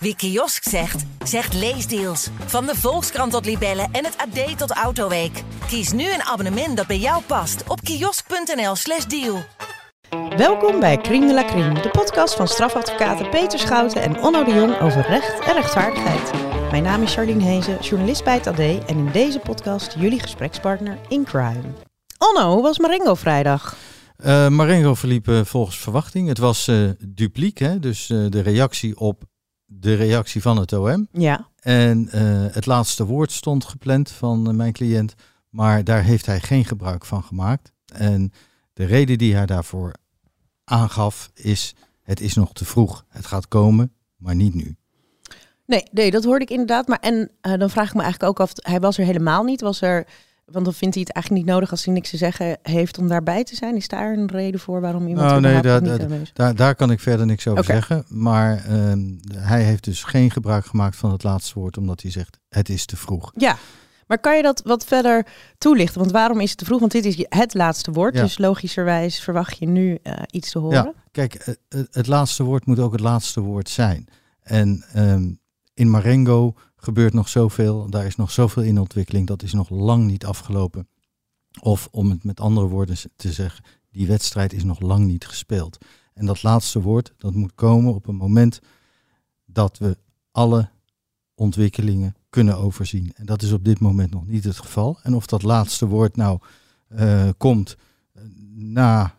Wie kiosk zegt, zegt leesdeals. Van de Volkskrant tot Libellen en het AD tot Autoweek. Kies nu een abonnement dat bij jou past op kiosk.nl/slash deal. Welkom bij Crime de la Crime, de podcast van strafadvocaten Peter Schouten en Onno de Jong over recht en rechtvaardigheid. Mijn naam is Charlene Hezen, journalist bij het AD en in deze podcast jullie gesprekspartner in crime. Onno, hoe was Marengo vrijdag? Uh, Marengo verliep uh, volgens verwachting. Het was uh, dupliek, hè? dus de reactie op de reactie van het OM. Ja. En het laatste woord stond gepland van mijn cliënt, maar daar heeft hij geen gebruik van gemaakt. En de reden die hij daarvoor aangaf is, het is nog te vroeg. Het gaat komen, maar niet nu. Nee, nee, dat hoorde ik inderdaad. Maar en dan vraag ik me eigenlijk ook af, hij was er helemaal niet. Was er want dan vindt hij het eigenlijk niet nodig als hij niks te zeggen heeft om daarbij te zijn. Is daar een reden voor waarom iemand nou, nee, daar, niet daar, daar, kan ik verder niks over zeggen. Maar uh, hij heeft dus geen gebruik gemaakt van het laatste woord, omdat hij zegt het is te vroeg. Ja, maar kan je dat wat verder toelichten? Want waarom is het te vroeg? Want dit is het laatste woord, ja. dus logischerwijs verwacht je nu uh, iets te horen. Ja, kijk, het laatste woord moet ook het laatste woord zijn. En um, in Marengo gebeurt nog zoveel, daar is nog zoveel in ontwikkeling, dat is nog lang niet afgelopen. Of om het met andere woorden te zeggen, die wedstrijd is nog lang niet gespeeld. En dat laatste woord, dat moet komen op een moment dat we alle ontwikkelingen kunnen overzien. En dat is op dit moment nog niet het geval. En of dat laatste woord nou uh, komt uh, na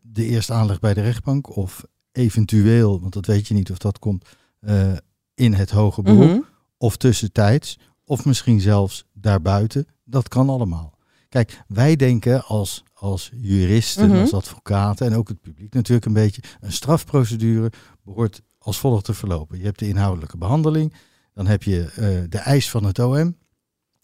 de eerste aanleg bij de rechtbank of eventueel, want dat weet je niet of dat komt, uh, in het hoge beroep. -hmm of tussentijds, of misschien zelfs daarbuiten. Dat kan allemaal. Kijk, wij denken als, als juristen, mm -hmm. als advocaten en ook het publiek natuurlijk een beetje, een strafprocedure behoort als volgt te verlopen. Je hebt de inhoudelijke behandeling, dan heb je uh, de eis van het OM,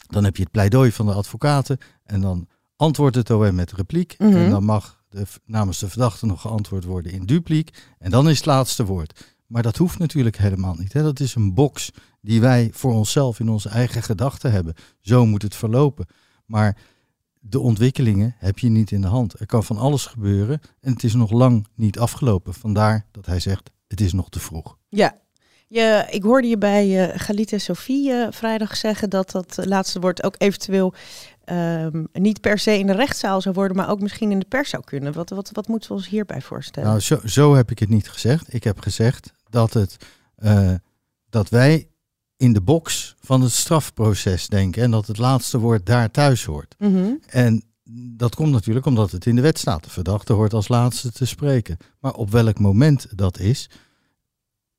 dan heb je het pleidooi van de advocaten en dan antwoordt het OM met repliek mm -hmm. en dan mag de, namens de verdachte nog geantwoord worden in dupliek en dan is het laatste woord. Maar dat hoeft natuurlijk helemaal niet. Hè? Dat is een box die wij voor onszelf in onze eigen gedachten hebben. Zo moet het verlopen. Maar de ontwikkelingen heb je niet in de hand. Er kan van alles gebeuren en het is nog lang niet afgelopen. Vandaar dat hij zegt, het is nog te vroeg. Ja, je, ik hoorde je bij uh, Galita Sofie uh, vrijdag zeggen dat dat laatste woord ook eventueel um, niet per se in de rechtszaal zou worden, maar ook misschien in de pers zou kunnen. Wat, wat, wat moeten we ons hierbij voorstellen? Nou, zo, zo heb ik het niet gezegd. Ik heb gezegd dat, het, uh, dat wij in de box van het strafproces denken en dat het laatste woord daar thuis hoort. Mm -hmm. En dat komt natuurlijk omdat het in de wet staat. De verdachte hoort als laatste te spreken. Maar op welk moment dat is,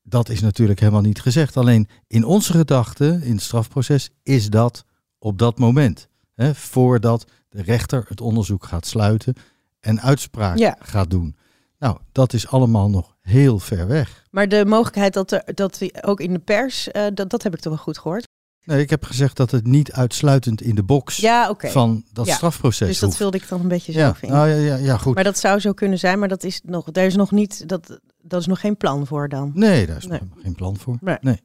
dat is natuurlijk helemaal niet gezegd. Alleen in onze gedachten, in het strafproces, is dat op dat moment. Hè, voordat de rechter het onderzoek gaat sluiten en uitspraak ja. gaat doen. Nou, dat is allemaal nog heel ver weg. Maar de mogelijkheid dat er dat we ook in de pers, uh, dat, dat heb ik toch wel goed gehoord. Nee, ik heb gezegd dat het niet uitsluitend in de box ja, okay. van dat ja. strafproces Dus dat hoeft. wilde ik dan een beetje zo ja. vinden. Nou, ja, ja, ja, goed. Maar dat zou zo kunnen zijn, maar dat is nog, daar is nog niet, dat, dat is nog geen plan voor dan. Nee, daar is Nee. nog geen plan voor. Nee. Nee.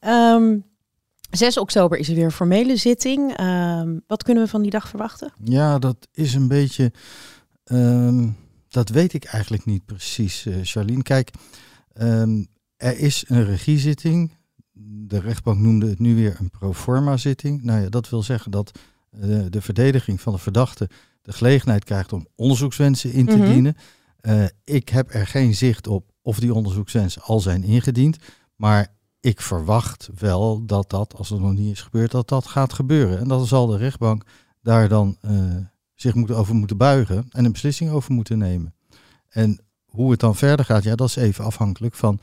Ehm 6 oktober is er weer een formele zitting. Ehm, wat kunnen we van die dag verwachten? Ja, dat is een beetje. ehm, dat weet ik eigenlijk niet precies, eh Charlene. Kijk, ehm, er is een regiezitting. De rechtbank noemde het nu weer een proforma zitting. Nou ja, dat wil zeggen dat eh, de verdediging van de verdachte de gelegenheid krijgt om onderzoekswensen in te Mhm. dienen. Eh, ik heb er geen zicht op of die onderzoekswensen al zijn ingediend. Maar ik verwacht wel dat dat, als het nog niet is gebeurd, dat dat gaat gebeuren. En dan zal de rechtbank daar dan eh, zich moet, over moeten buigen en een beslissing over moeten nemen. En hoe het dan verder gaat, ja, dat is even afhankelijk van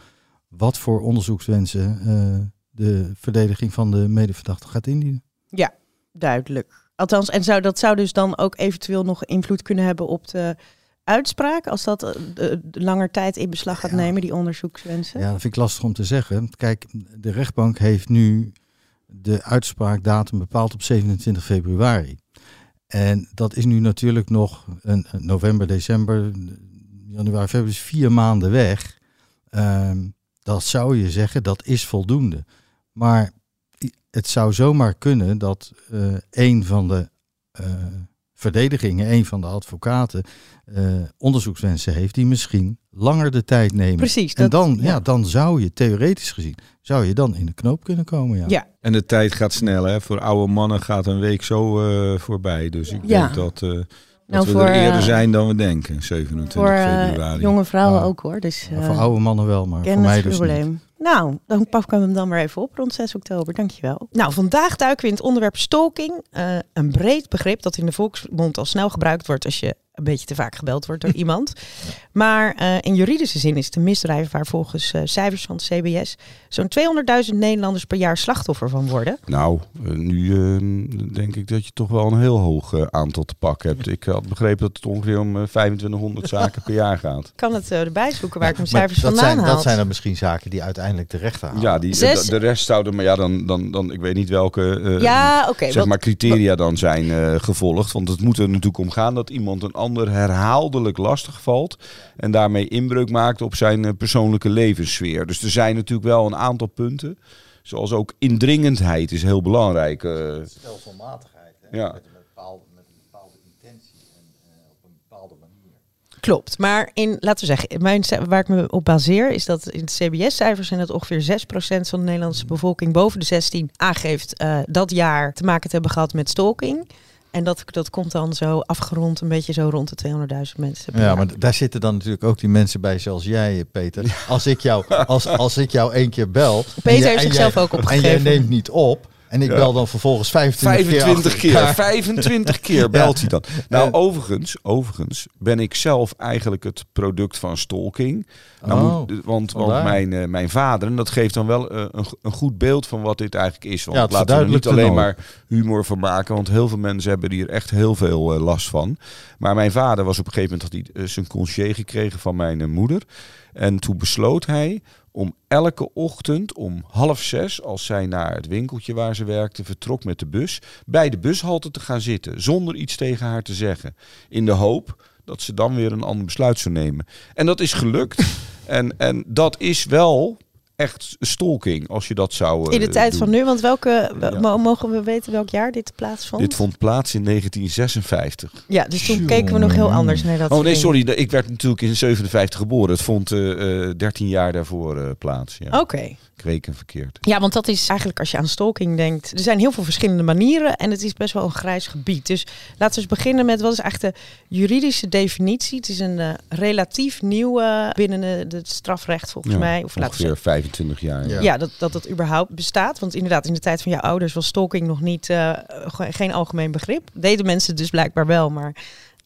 wat voor onderzoekswensen eh, de verdediging van de medeverdachte gaat indienen. Ja, duidelijk. Althans, en zou, dat zou dus dan ook eventueel nog invloed kunnen hebben op de uitspraak, als dat eh, langer tijd in beslag gaat Ja. nemen, die onderzoekswensen? Ja, dat vind ik lastig om te zeggen. Kijk, de rechtbank heeft nu de uitspraakdatum bepaald op 27 februari. En dat is nu natuurlijk nog een, november, december, januari, februari, is vier maanden weg. Ehm, dat zou je zeggen, dat is voldoende. Maar het zou zomaar kunnen dat eh, een van de eh, verdediging, een van de advocaten, eh, onderzoekswensen heeft die misschien langer de tijd nemen. Precies. En dat- dan, ja. ja. dan zou je theoretisch gezien, zou je dan in de knoop kunnen komen. Ja. Ja. En de tijd gaat snel, hè? Voor oude mannen gaat een week zo eh, voorbij. Dus ik Ja. denk dat, eh, dat Nou, we voor, er eerder zijn dan we denken, 27 Voor februari. jonge vrouwen ook hoor. Dus, Ja, eh, voor oude mannen wel, maar voor mij het dus niet. Nou, dan pakken we hem dan maar even op rond 6 oktober. Dankjewel. Nou, vandaag duiken we in het onderwerp stalking. Eh, een breed begrip dat in de volksmond al snel gebruikt wordt als je een beetje te vaak gebeld wordt door iemand. Maar eh, in juridische zin is het een misdrijf waar volgens eh, cijfers van het CBS zo'n 200.000 Nederlanders per jaar slachtoffer van worden. Nou, eh, nu eh, denk ik dat je toch wel een heel hoog aantal te pakken hebt. Ik had begrepen dat het ongeveer om eh, 2500 zaken per jaar gaat. Ik kan het eh, erbij zoeken waar ik mijn cijfers dat, vandaan zijn, haal. dat zijn dan misschien zaken die uiteindelijk de rechter halen. Ja, die, Zes- de, rest zouden, maar ja, dan, dan, dan, ik weet niet welke eh, ja, oké. zeg wat- maar criteria dan zijn eh, gevolgd. Want het moet er natuurlijk om gaan dat iemand een ander herhaaldelijk lastig valt. En daarmee inbreuk maakt op zijn eh, persoonlijke levenssfeer. Dus er zijn natuurlijk wel een aantal punten. Zoals ook indringendheid is heel belangrijk. eh. Stelselmatigheid, Ja. met, een bepaalde, met een bepaalde intentie en op een bepaalde manier. Klopt, maar in, laten we zeggen, mijn, waar ik me op baseer is dat in de CBS-cijfers zijn dat ongeveer 6% van de Nederlandse bevolking boven de 16 aangeeft eh, dat jaar te maken te hebben gehad met stalking. En dat, dat komt dan zo afgerond, een beetje zo rond de 200.000 mensen. Ja, jaar. maar daar zitten dan natuurlijk ook die mensen bij zoals jij, Peter. Als ik jou, als, als ik jou één keer bel. en Peter heeft en zichzelf ook En opgegeven. jij neemt niet op. En ik Ja. bel dan vervolgens 25, 25 keer. keer, achter elkaar. 25 keer belt hij dan. Nou, En- overigens, overigens ben ik zelf eigenlijk het product van stalking. Nou, Oh, moet- want want mijn, eh, mijn vader, en dat geeft dan wel eh, een, een goed beeld van wat dit eigenlijk is. Want Ja, het laten we er niet alleen maar humor van maken, want heel veel mensen hebben hier echt heel veel eh, last van. Maar mijn vader was op een gegeven moment, had hij zijn concier gekregen van mijn moeder. En toen besloot hij om elke ochtend om half zes, als zij naar het winkeltje waar ze werkte vertrok met de bus, bij de bushalte te gaan zitten, zonder iets tegen haar te zeggen. In de hoop dat ze dan weer een ander besluit zou nemen. En dat is gelukt. en, en dat is wel echt stalking, als je dat zou eh, in de tijd doen. van nu, want welke, Ja. mogen we weten welk jaar dit plaatsvond? Dit vond plaats in 1956. ja, dus toen keken we nog heel anders naar dat Oh nee, sorry. de- Ik werd natuurlijk in 57 geboren. Het vond eh, eh, 13 jaar daarvoor eh, plaats. Ja. Oké. Reken verkeerd. Ja, want dat is eigenlijk als je aan stalking denkt. Er zijn heel veel verschillende manieren en het is best wel een grijs gebied. Dus laten we eens beginnen met wat is eigenlijk de juridische definitie. Het is een eh, relatief nieuwe binnen de- het strafrecht volgens Ja, mij. Of laten we Ongeveer zeggen, 25 jaar. Ja. ja, dat, dat het überhaupt bestaat. Want inderdaad, in de tijd van jouw ouders was stalking nog niet eh, ge- geen algemeen begrip. Deden mensen dus blijkbaar wel, maar.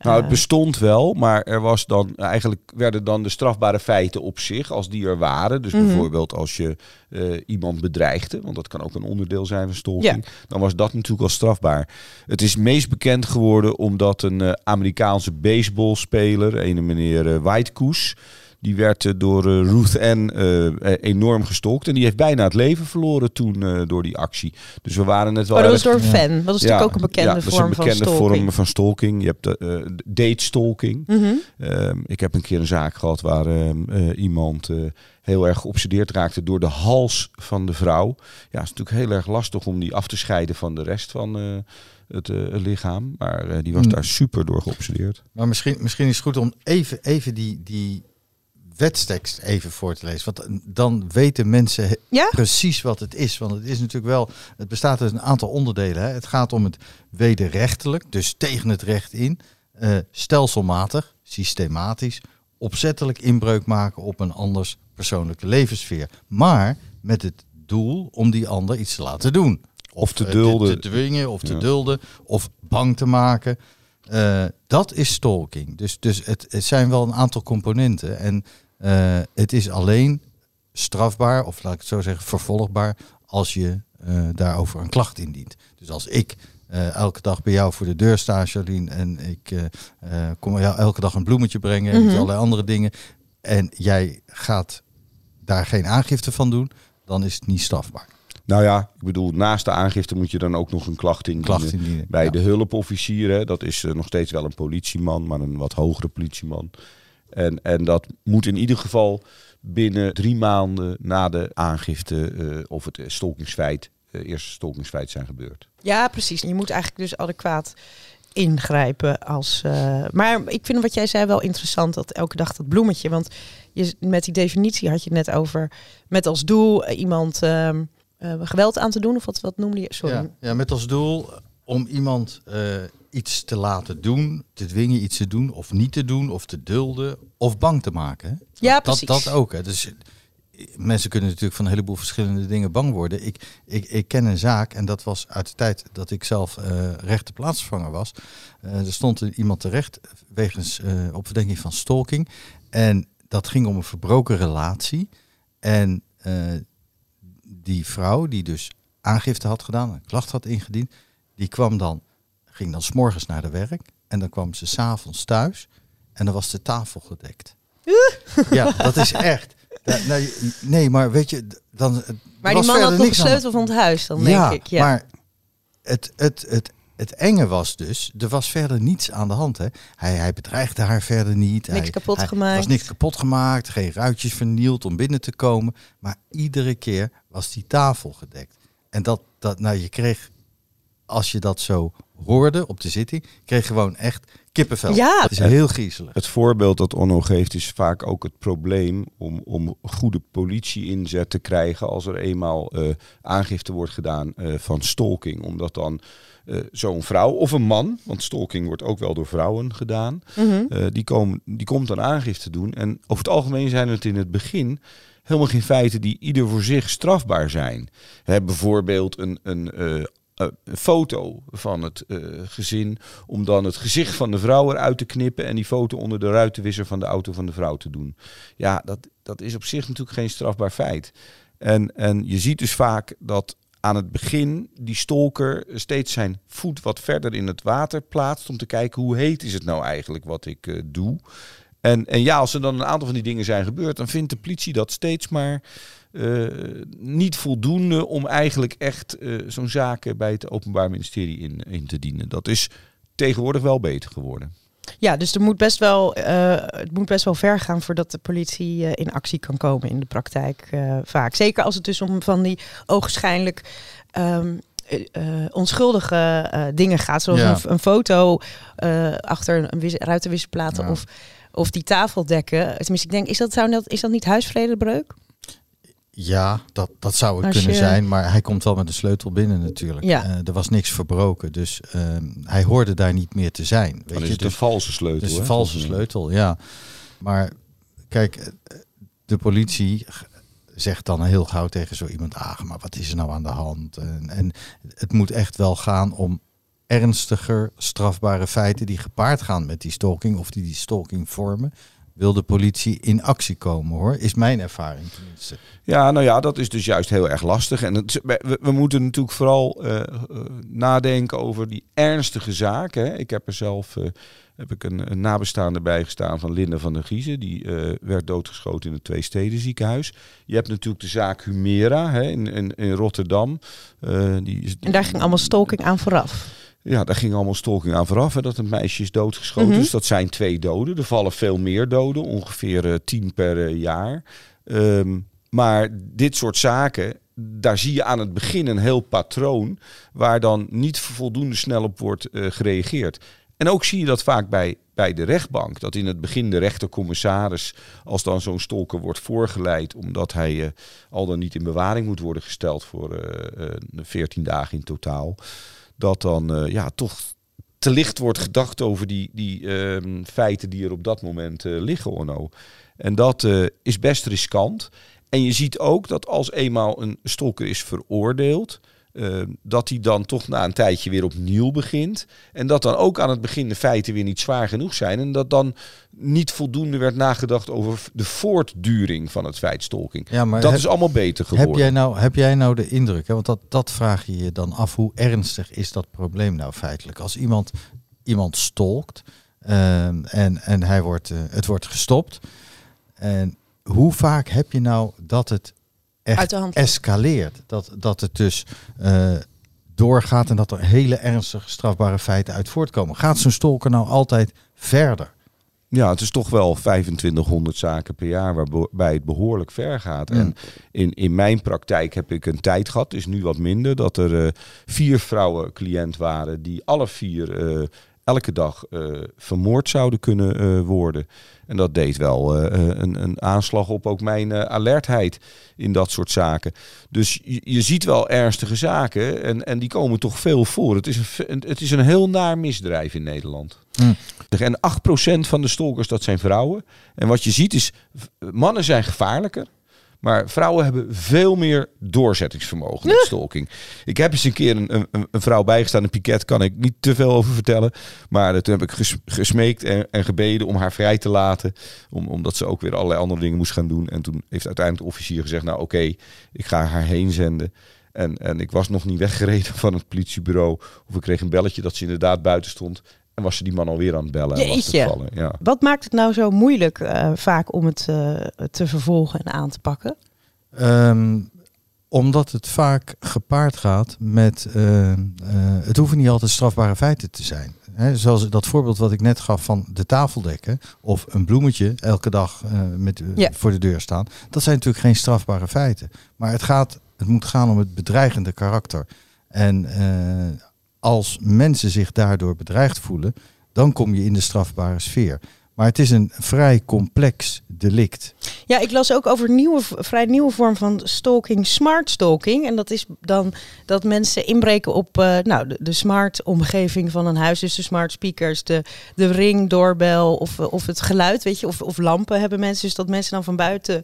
Nou, het eh, bestond wel, maar er was dan eigenlijk werden dan de strafbare feiten op zich, als die er waren. Dus Mhm. bijvoorbeeld als je eh, iemand bedreigde, want dat kan ook een onderdeel zijn van stalking, dan was dat natuurlijk al strafbaar. Het is meest bekend geworden omdat een eh, Amerikaanse baseballspeler, een meneer Whitecoos, die werd eh, door eh, Ruth Ann eh, enorm gestalkt en die heeft bijna het leven verloren toen eh, door die actie. Dus we waren net wel Oh, dat was erg- door een fan. Dat is natuurlijk ook een bekende ja, dat is vorm een bekende van vorm van stalking. Je hebt de, date stalking. Mhm. Ehm, ik heb een keer een zaak gehad waar ehm, eh, iemand eh, heel erg geobsedeerd raakte door de hals van de vrouw. Ja, het is natuurlijk heel erg lastig om die af te scheiden van de rest van eh, het eh, lichaam. Maar eh, die was Hmm. daar super door geobsedeerd. Maar misschien, misschien is het goed om even, even die, die wetstekst even voor te lezen. Want dan weten mensen Ja? precies wat het is. Want het is natuurlijk wel, het bestaat uit een aantal onderdelen. Hè. Het gaat om het wederrechtelijk, dus tegen het recht in, eh, stelselmatig, systematisch, opzettelijk inbreuk maken op een anders persoonlijke levenssfeer. Maar met het doel om die ander iets te laten doen. Of te eh, dulden. Te, dwingen of te Ja. dulden of bang te maken. Eh, dat is stalking. Dus, dus het, het zijn wel een aantal componenten. En eh, het is alleen strafbaar, of laat ik het zo zeggen, vervolgbaar, als je eh, daarover een klacht indient. Dus als ik eh, elke dag bij jou voor de deur sta, Charlene, en ik eh, eh, kom jou elke dag een bloemetje brengen en Mhm. allerlei andere dingen, en jij gaat daar geen aangifte van doen, dan is het niet strafbaar. Nou ja, ik bedoel, naast de aangifte moet je dan ook nog een klacht indienen. Klacht indienen. Bij Ja. de hulpofficier, hè, dat is nog steeds wel een politieman, maar een wat hogere politieman. En, en dat moet in ieder geval binnen drie maanden na de aangifte eh, of het eh, stalkingsfeit, eh, eerste stalkingsfeit zijn gebeurd. Ja, precies. Je moet eigenlijk dus adequaat ingrijpen als. eh, maar ik vind wat jij zei wel interessant dat elke dag dat bloemetje. Want je, met die definitie had je het net over met als doel iemand ehm, eh, geweld aan te doen of wat, wat noemde je? Sorry. Ja, ja, met als doel om iemand eh, iets te laten doen, te dwingen iets te doen of niet te doen of te dulden of bang te maken. Hè? Ja, dat, precies. dat ook. Hè. Dus eh, mensen kunnen natuurlijk van een heleboel verschillende dingen bang worden. Ik, ik, ik ken een zaak en dat was uit de tijd dat ik zelf eh rechter plaatsvervanger was. Eh, er stond iemand terecht wegens eh, op verdenking van stalking. En dat ging om een verbroken relatie. En eh, die vrouw die dus aangifte had gedaan, een klacht had ingediend, die kwam dan, ging dan s'morgens naar de werk en dan kwam ze s'avonds thuis en dan was de tafel gedekt. ja, dat is echt. Nee, nee, maar weet je, dan. Maar die man had nog de- sleutel van het huis, dan ja, denk ik. Ja. maar het, het, het, het enge was dus, er was verder niets aan de hand. Hè. Hij, hij bedreigde haar verder niet. Niks hij, kapot hij- gemaakt. Er was niks kapot gemaakt, geen ruitjes vernield om binnen te komen. Maar iedere keer was die tafel gedekt. En dat, dat nou, je kreeg, als je dat zo hoorde op de zitting, kreeg gewoon echt kippenvel. Ja. Dat is heel griezelig. Het voorbeeld dat Onno geeft is vaak ook het probleem om, om goede politie inzet te krijgen als er eenmaal eh, aangifte wordt gedaan eh, van stalking. Omdat dan eh, zo'n vrouw of een man, want stalking wordt ook wel door vrouwen gedaan, Mhm. eh, die, komen, die komt dan aangifte doen. En over het algemeen zijn het in het begin helemaal geen feiten die ieder voor zich strafbaar zijn. Hè, bijvoorbeeld een, een, eh, eh, een foto van het eh, gezin om dan het gezicht van de vrouw eruit te knippen en die foto onder de ruitenwisser van de auto van de vrouw te doen. Ja, dat, dat is op zich natuurlijk geen strafbaar feit. En, en je ziet dus vaak dat aan het begin die stalker steeds zijn voet wat verder in het water plaatst om te kijken hoe heet is het nou eigenlijk wat ik eh, doe. En, en ja, als er dan een aantal van die dingen zijn gebeurd, dan vindt de politie dat steeds maar eh, niet voldoende om eigenlijk echt eh, zo'n zaak bij het Openbaar Ministerie in, in te dienen. Dat is tegenwoordig wel beter geworden. Ja, dus er moet best wel, eh, het moet best wel ver gaan voordat de politie eh, in actie kan komen in de praktijk eh, vaak. Zeker als het dus om van die ogenschijnlijk ehm, eh, eh, onschuldige eh, dingen gaat. Zoals Ja. een, een foto eh, achter een wis- ruitenwisselplaten Ja. of, of die tafel dekken. Tenminste, ik denk, is dat, zou dat, is dat niet huisvredebreuk? Ja, dat, dat zou het Als kunnen je- zijn, maar hij komt wel met een sleutel binnen natuurlijk. Ja. Eh, er was niks verbroken, dus ehm, hij hoorde daar niet meer te zijn. Weet Dan is je? het Dus- een valse sleutel. Het is een valse sleutel, ja. Maar kijk, eh, de politie zegt dan heel gauw tegen zo iemand, ah, maar wat is er nou aan de hand? En, en het moet echt wel gaan om ernstiger strafbare feiten die gepaard gaan met die stalking of die die stalking vormen. Wil de politie in actie komen hoor, is mijn ervaring tenminste. Ja, nou ja, dat is dus juist heel erg lastig. En het, we, we moeten natuurlijk vooral eh, eh, nadenken over die ernstige zaken. Hè. Ik heb er zelf eh, heb ik een, een nabestaande bijgestaan van Linda van der Giezen. Die eh, werd doodgeschoten in het Tweesteden ziekenhuis. Je hebt natuurlijk de zaak Humera hè, in, in, in Rotterdam. Eh, die is, En daar ging allemaal stalking aan vooraf. Ja, daar ging allemaal stalking aan vooraf. Hè, dat een meisje is doodgeschoten. Mhm. Dus dat zijn twee doden. Er vallen veel meer doden, ongeveer eh, tien per eh, jaar. Ehm, maar dit soort zaken, daar zie je aan het begin een heel patroon... waar dan niet voldoende snel op wordt eh, gereageerd. En ook zie je dat vaak bij, bij de rechtbank. Dat in het begin de rechtercommissaris, als dan zo'n stalker wordt voorgeleid... omdat hij al dan niet in bewaring moet worden gesteld voor eh, 14 dagen in totaal dat dan eh, ja, toch te licht wordt gedacht over die, die ehm, feiten die er op dat moment eh, liggen, Onno. En dat eh, is best riskant. En je ziet ook dat als eenmaal een stalker is veroordeeld, eh, dat hij dan toch na een tijdje weer opnieuw begint. En dat dan ook aan het begin de feiten weer niet zwaar genoeg zijn. En dat dan niet voldoende werd nagedacht over de voortduring van het feit stalking. Ja, maar dat heb- is allemaal beter geworden. Heb jij nou, heb jij nou de indruk, hè? want dat, dat vraag je je dan af, hoe ernstig is dat probleem nou feitelijk? Als iemand iemand stalkt ehm, en, en hij wordt, eh, het wordt gestopt, en hoe vaak heb je nou dat het echt de hand. escaleert? Dat, dat het dus eh, doorgaat en dat er hele ernstige strafbare feiten uit voortkomen. Gaat zo'n stalker nou altijd verder? Ja, het is toch wel 2500 zaken per jaar waarbij het behoorlijk ver gaat. Ja. En in, in mijn praktijk heb ik een tijd gehad, is nu wat minder, dat er eh, vier vrouwen cliënt waren die alle vier eh, elke dag eh, vermoord zouden kunnen eh, worden. En dat deed wel eh, een, een aanslag op ook mijn alertheid in dat soort zaken. Dus je, je ziet wel ernstige zaken en, en die komen toch veel voor. Het is een, het is een heel naar misdrijf in Nederland. Hmm. En 8% van de stalkers, dat zijn vrouwen. En wat je ziet is, mannen zijn gevaarlijker. Maar vrouwen hebben veel meer doorzettingsvermogen met stalking. Ik heb eens een keer een, een, een vrouw bijgestaan, een piket, kan ik niet te veel over vertellen. Maar eh, toen heb ik ges- gesmeekt en, en gebeden om haar vrij te laten. Om, omdat ze ook weer allerlei andere dingen moest gaan doen. En toen heeft uiteindelijk de officier gezegd, nou oké, ik ga haar heen zenden. En, en ik was nog niet weggereden van het politiebureau. Of ik kreeg een belletje dat ze inderdaad buiten stond. En was ze die man alweer aan het bellen. En was het. Ja. Wat maakt het nou zo moeilijk eh, vaak om het eh, te vervolgen en aan te pakken? Ehm, omdat het vaak gepaard gaat met. eh, eh, het hoeven niet altijd strafbare feiten te zijn. Hè, zoals dat voorbeeld wat ik net gaf van de tafeldekken. of een bloemetje elke dag eh, met, Ja. voor de deur staan. Dat zijn natuurlijk geen strafbare feiten. Maar het, gaat, het moet gaan om het bedreigende karakter. En eh, als mensen zich daardoor bedreigd voelen. dan kom je in de strafbare sfeer. Maar het is een vrij complex delict. Ja, ik las ook over nieuwe, vrij nieuwe vorm van stalking, smart stalking. En dat is dan dat mensen inbreken op eh, nou, de, de smart omgeving van een huis. Dus de smart speakers, de, de ring, doorbel of, eh, of het geluid, weet je. Of, of lampen hebben mensen. Dus dat mensen dan van buiten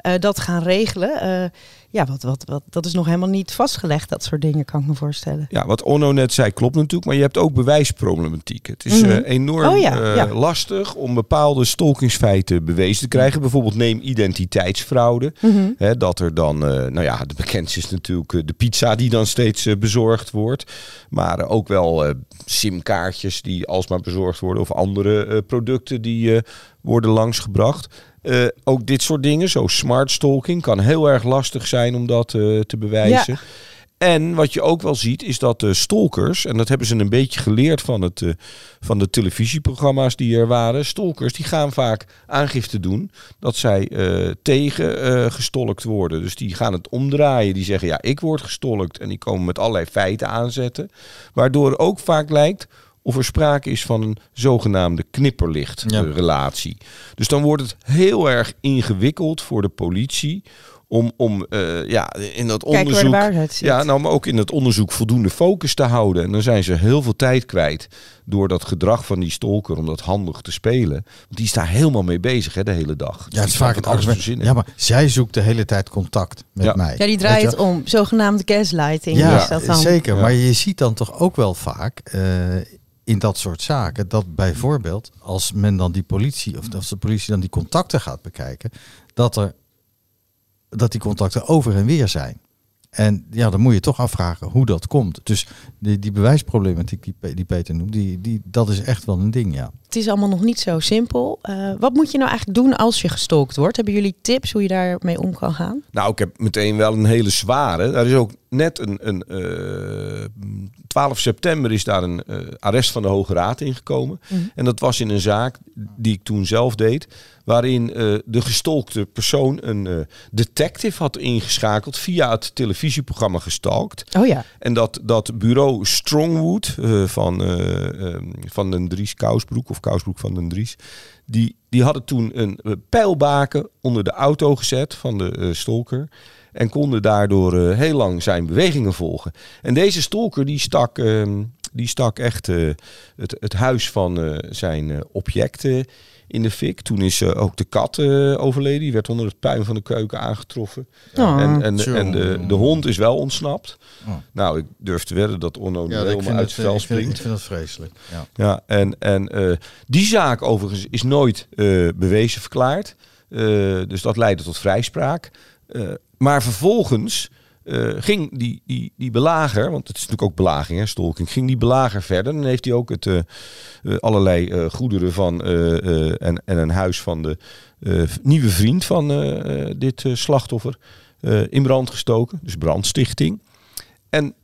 eh, dat gaan regelen. Eh, ja, wat, wat, wat, dat is nog helemaal niet vastgelegd, dat soort dingen, kan ik me voorstellen. Ja, wat Onno net zei klopt natuurlijk, maar je hebt ook bewijsproblematiek. Het is Mhm. eh, enorm Oh ja, ja. lastig om bepaalde stalkingsfeiten bewezen te krijgen. Bijvoorbeeld neem identiteitsfraude. Mhm. Hè, dat er dan, nou ja, de bekendste is natuurlijk de pizza die dan steeds bezorgd wordt. Maar ook wel simkaartjes die alsmaar bezorgd worden of andere producten die worden langsgebracht. Eh, ook dit soort dingen, zo smart stalking, kan heel erg lastig zijn om dat eh, te bewijzen. En wat je ook wel ziet is dat de stalkers, en dat hebben ze een beetje geleerd van, het, eh, van de televisieprogramma's die er waren. Stalkers die gaan vaak aangifte doen dat zij eh, tegen eh, gestolkt worden. Dus die gaan het omdraaien. Die zeggen ja, ik word gestolkt. En die komen met allerlei feiten aanzetten. Waardoor ook vaak lijkt of er sprake is van een zogenaamde knipperlicht Ja. eh. Dus dan wordt het heel erg ingewikkeld voor de politie om, om eh, ja, in dat Kijk waar de onderzoek ja, nou, maar ook in het onderzoek voldoende focus te houden. En dan zijn ze heel veel tijd kwijt door dat gedrag van die stalker om dat handig te spelen. Want die is daar helemaal mee bezig hè, de hele dag. Ja, het is vaak het alles verzinnen. Ja, maar zij zoekt de hele tijd contact met Ja. mij. Ja, die draait het om. Zogenaamde gaslighting Ja, is dat dan. zeker. Ja. Maar je ziet dan toch ook wel vaak eh, in dat soort zaken dat bijvoorbeeld als men dan die politie of als de politie dan die contacten gaat bekijken, dat er dat die contacten over en weer zijn. En ja, dan moet je toch afvragen hoe dat komt. Dus die, die bewijsproblematiek die, die Peter noemt, die, die, dat is echt wel een ding, ja. Het is allemaal nog niet zo simpel. Eh, wat moet je nou eigenlijk doen als je gestalkt wordt? Hebben jullie tips hoe je daarmee om kan gaan? Nou, ik heb meteen wel een hele zware. Er is ook net een, een eh, 12 september is daar een eh, arrest van de Hoge Raad ingekomen. Mhm. En dat was in een zaak die ik toen zelf deed, waarin eh, de gestolkte persoon een eh, detective had ingeschakeld via het televisieprogramma Gestalkt. Oh ja. En dat, dat bureau Strongwood eh, van, eh, eh, van den Dries Kousbroek of Kousbroek van den Dries. Die, die hadden toen een eh, pijlbaken onder de auto gezet van de eh, stalker. En konden daardoor eh, heel lang zijn bewegingen volgen. En deze stalker die stak, ehm, die stak echt het, het huis van zijn objecten in de fik. Toen is eh, ook de kat eh, overleden. Die werd onder het puin van de keuken aangetroffen. Oh. En, en, en de, de hond is wel ontsnapt. Oh. Nou, ik durf te wedden dat Onno ik helemaal uit het, het eh, vel ik vind, ik springt. vind dat vreselijk. Ja. Ja, en, en eh, die zaak overigens is nooit eh, bewezen verklaard. Eh, dus dat leidde tot vrijspraak. Eh, maar vervolgens eh, ging die, die, die belager, want het is natuurlijk ook belaging, hè, stalking, ging die belager verder. Dan heeft hij ook het, eh, eh, allerlei goederen van en, en een huis van de nieuwe vriend van dit slachtoffer in brand gestoken. Dus brandstichting. En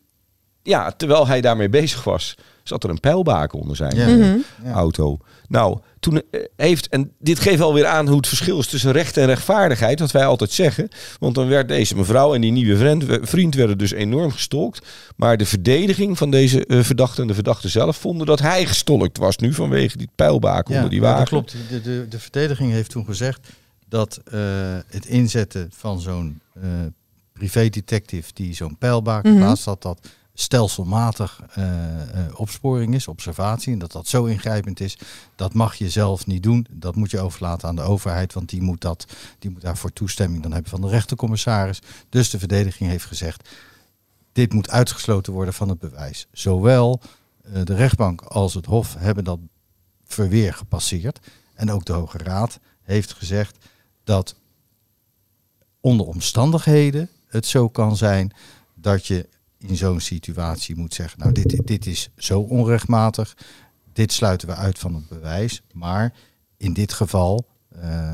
ja, terwijl hij daarmee bezig was, zat er een pijlbaken onder zijn Ja. eh, Mhm. Ja. auto. Nou, toen eh, heeft, en dit geeft alweer aan hoe het verschil is tussen recht en rechtvaardigheid, wat wij altijd zeggen. Want dan werd deze mevrouw en die nieuwe vriend, vriend werden dus enorm gestolkt. Maar de verdediging van deze eh, verdachte en de verdachte zelf vonden dat hij gestolkt was nu vanwege die pijlbaken onder die ja, wagen. dat klopt. De, de, de verdediging heeft toen gezegd dat eh, het inzetten van zo'n eh privé-detective die zo'n pijlbaken Mhm. plaatst, dat dat stelselmatig eh, eh, opsporing is, observatie, en dat dat zo ingrijpend is, dat mag je zelf niet doen. Dat moet je overlaten aan de overheid, want die moet, dat, die moet daarvoor toestemming dan hebben van de rechtercommissaris. Dus de verdediging heeft gezegd, dit moet uitgesloten worden van het bewijs. Zowel eh, de rechtbank als het Hof hebben dat verweer gepasseerd. En ook de Hoge Raad heeft gezegd dat onder omstandigheden het zo kan zijn dat je in zo'n situatie moet zeggen, nou dit, dit is zo onrechtmatig, dit sluiten we uit van het bewijs. Maar in dit geval eh,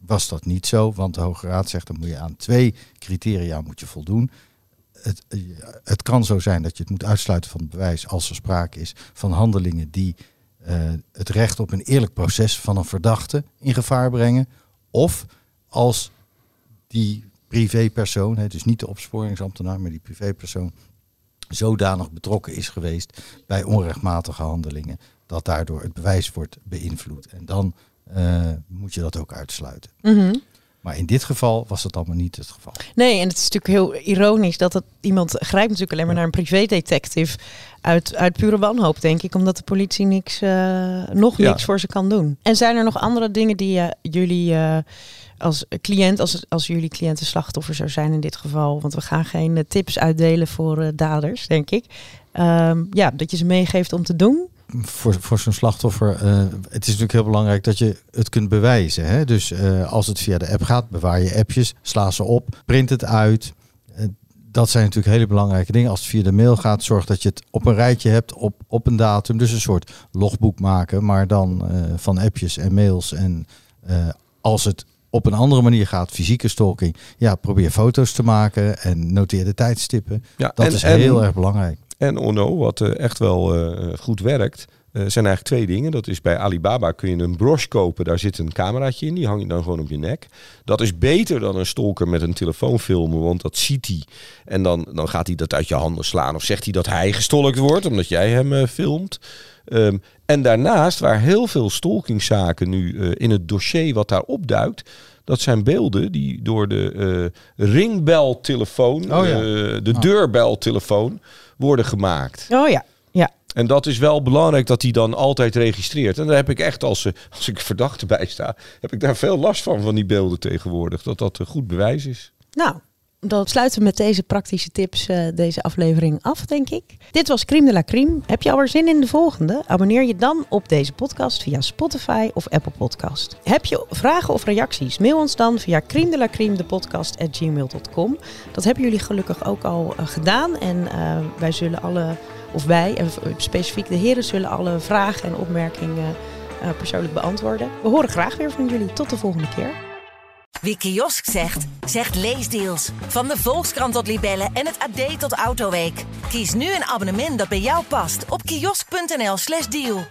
was dat niet zo, want de Hoge Raad zegt dan moet je aan twee criteria moet je voldoen. Het, eh, het kan zo zijn dat je het moet uitsluiten van het bewijs als er sprake is van handelingen die eh, het recht op een eerlijk proces van een verdachte in gevaar brengen. Of als die privépersoon, hè, dus niet de opsporingsambtenaar, maar die privépersoon, zodanig betrokken is geweest bij onrechtmatige handelingen, dat daardoor het bewijs wordt beïnvloed. En dan eh, moet je dat ook uitsluiten. Mhm. Maar in dit geval was dat allemaal niet het geval. Nee, en het is natuurlijk heel ironisch dat het, iemand grijpt natuurlijk alleen maar naar een privédetective uit, uit pure wanhoop, denk ik, omdat de politie niks, eh, nog Ja. niks voor ze kan doen. En zijn er nog andere dingen die eh, jullie als cliënt, als, als jullie cliënten slachtoffer zou zijn in dit geval, want we gaan geen eh, tips uitdelen voor eh, daders, denk ik. Ehm, ja, dat je ze meegeeft om te doen. voor, voor zo'n slachtoffer, eh, het is natuurlijk heel belangrijk dat je het kunt bewijzen. Hè? Dus als het via de app gaat, bewaar je appjes, sla ze op, print het uit. Dat zijn natuurlijk hele belangrijke dingen. Als het via de mail gaat, zorg dat je het op een rijtje hebt, op, op een datum. Dus een soort logboek maken, maar dan van appjes en mails. En als het op een andere manier gaat, fysieke stalking, ja, probeer foto's te maken en noteer de tijdstippen. Ja, Dat en- is en- heel erg belangrijk. En Ono, wat eh, echt wel eh, goed werkt, zijn eigenlijk twee dingen. Dat is bij Alibaba kun je een broche kopen, daar zit een cameraatje in, die hang je dan gewoon op je nek. Dat is beter dan een stalker met een telefoon filmen, want dat ziet hij. En dan, dan gaat hij dat uit je handen slaan of zegt hij dat hij gestolkt wordt, omdat jij hem eh, filmt. Ehm, en daarnaast, waar heel veel stalkingzaken nu eh, in het dossier wat daar opduikt, dat zijn beelden die door de eh, ringbeltelefoon, Oh ja. eh, de Ah. deurbeltelefoon, worden gemaakt. Oh ja. En dat is wel belangrijk dat hij dan altijd registreert. En daar heb ik echt, als, eh, als ik verdachte bij sta, heb ik daar veel last van, van die beelden tegenwoordig. Dat dat een goed bewijs is. Nou, dan sluiten we met deze praktische tips eh, deze aflevering af, denk ik. Dit was Crime de la Crime. Heb je alweer zin in de volgende? Abonneer je dan op deze podcast via Spotify of Apple Podcast. Heb je vragen of reacties? Mail ons dan via crime de la crime, de podcast at gmail.com. Dat hebben jullie gelukkig ook al eh, gedaan. En wij zullen alle, of wij, en specifiek de heren, zullen alle vragen en opmerkingen eh, persoonlijk beantwoorden. We horen graag weer van jullie. Tot de volgende keer. Wie kiosk zegt, zegt leesdeals. Van de Volkskrant tot Libellen en het AD tot Autoweek. Kies nu een abonnement dat bij jou past op kiosk.nl/slash deal.